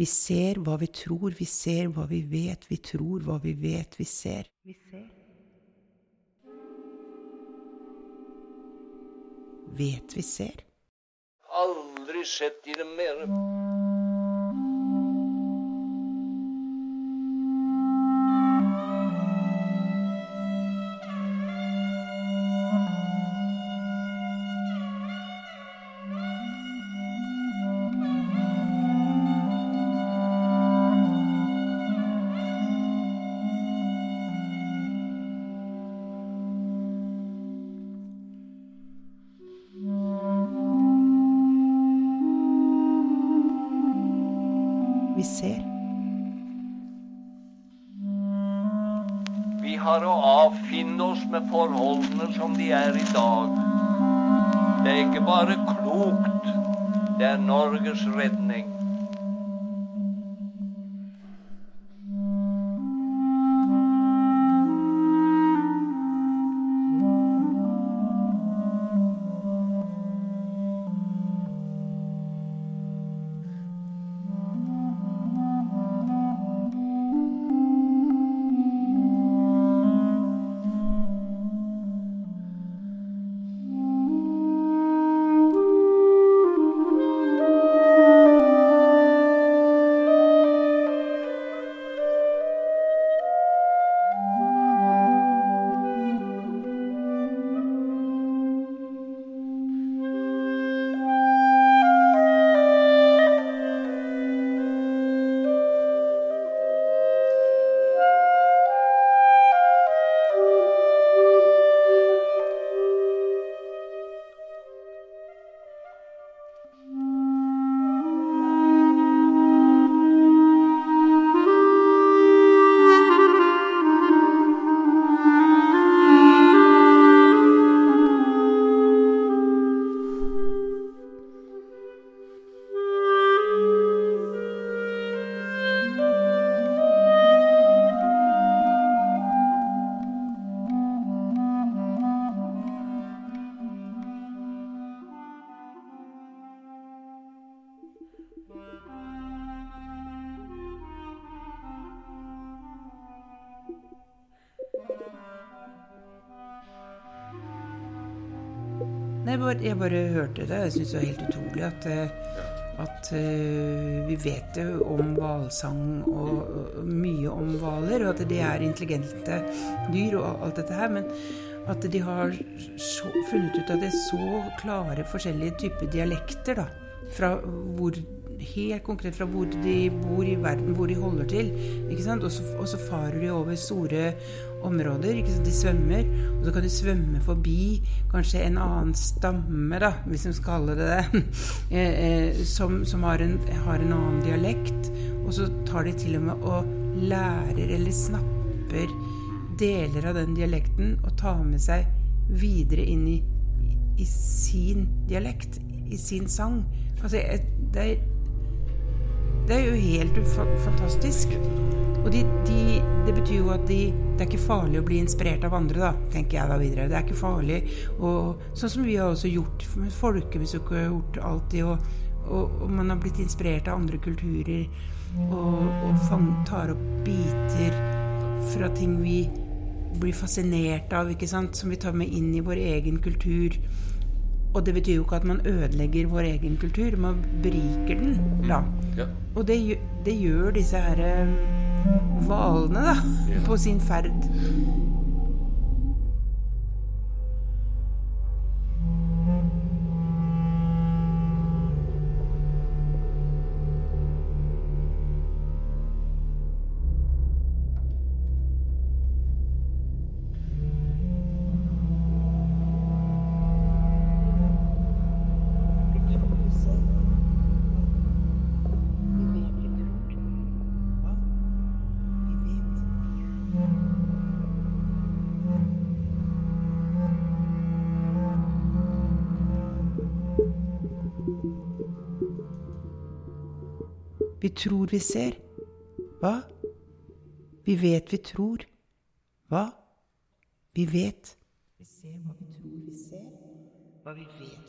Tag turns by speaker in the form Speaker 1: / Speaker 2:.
Speaker 1: Vi ser hva vi tror, vi ser hva vi vet, vi tror hva vi vet, vi ser. Vi ser. Vet vi ser.
Speaker 2: Aldri sett i det mer.
Speaker 1: Vi ser.
Speaker 2: Vi har å avfinne oss med forholdene som de er i dag. Det er ikke bare klokt, det er Norges redning.
Speaker 1: Nei, bare, jeg bare hørte det. Jeg syns det var helt utrolig at, eh, at uh, vi vet jo om hvalsang og, og mye om hvaler, og at de er intelligente dyr og alt dette her. Men at de har så, funnet ut at det er så klare forskjellige typer dialekter, da. Fra hvor Helt konkret fra hvor de bor i verden, hvor de holder til. Og så, farer de over store områder. De svømmer, og så kan de svømme forbi kanskje en annen stamme, da, hvis de skal kalle det det, eh, eh, som, som har, en, har en annen dialekt. Og så tar de til og med og lærer eller snapper deler av den dialekten og tar med seg videre inn i, i sin dialekt, i sin sang. Altså, det er, det er jo helt fantastisk. Og de, de, det betyr jo at de, det er ikke farlig å bli inspirert av andre, da, tenker jeg da videre. Det er ikke farlig. Og, sånn som vi har også gjort med folkemusikk og gjort alltid. Og, og, og man har blitt inspirert av andre kulturer og, og fang, tar opp biter fra ting vi blir fascinert av, ikke sant? som vi tar med inn i vår egen kultur. Og det betyr jo ikke at man ødelegger vår egen kultur, man beriker den, da.
Speaker 3: Ja.
Speaker 1: Og det, det gjør disse her eh, hvalene, da,
Speaker 3: Ja.
Speaker 1: på sin ferd. Vi tror vi ser. Hva? Vi vet vi tror. Hva? Vi vet. Vi ser hva vi tror vi ser. Hva vi vet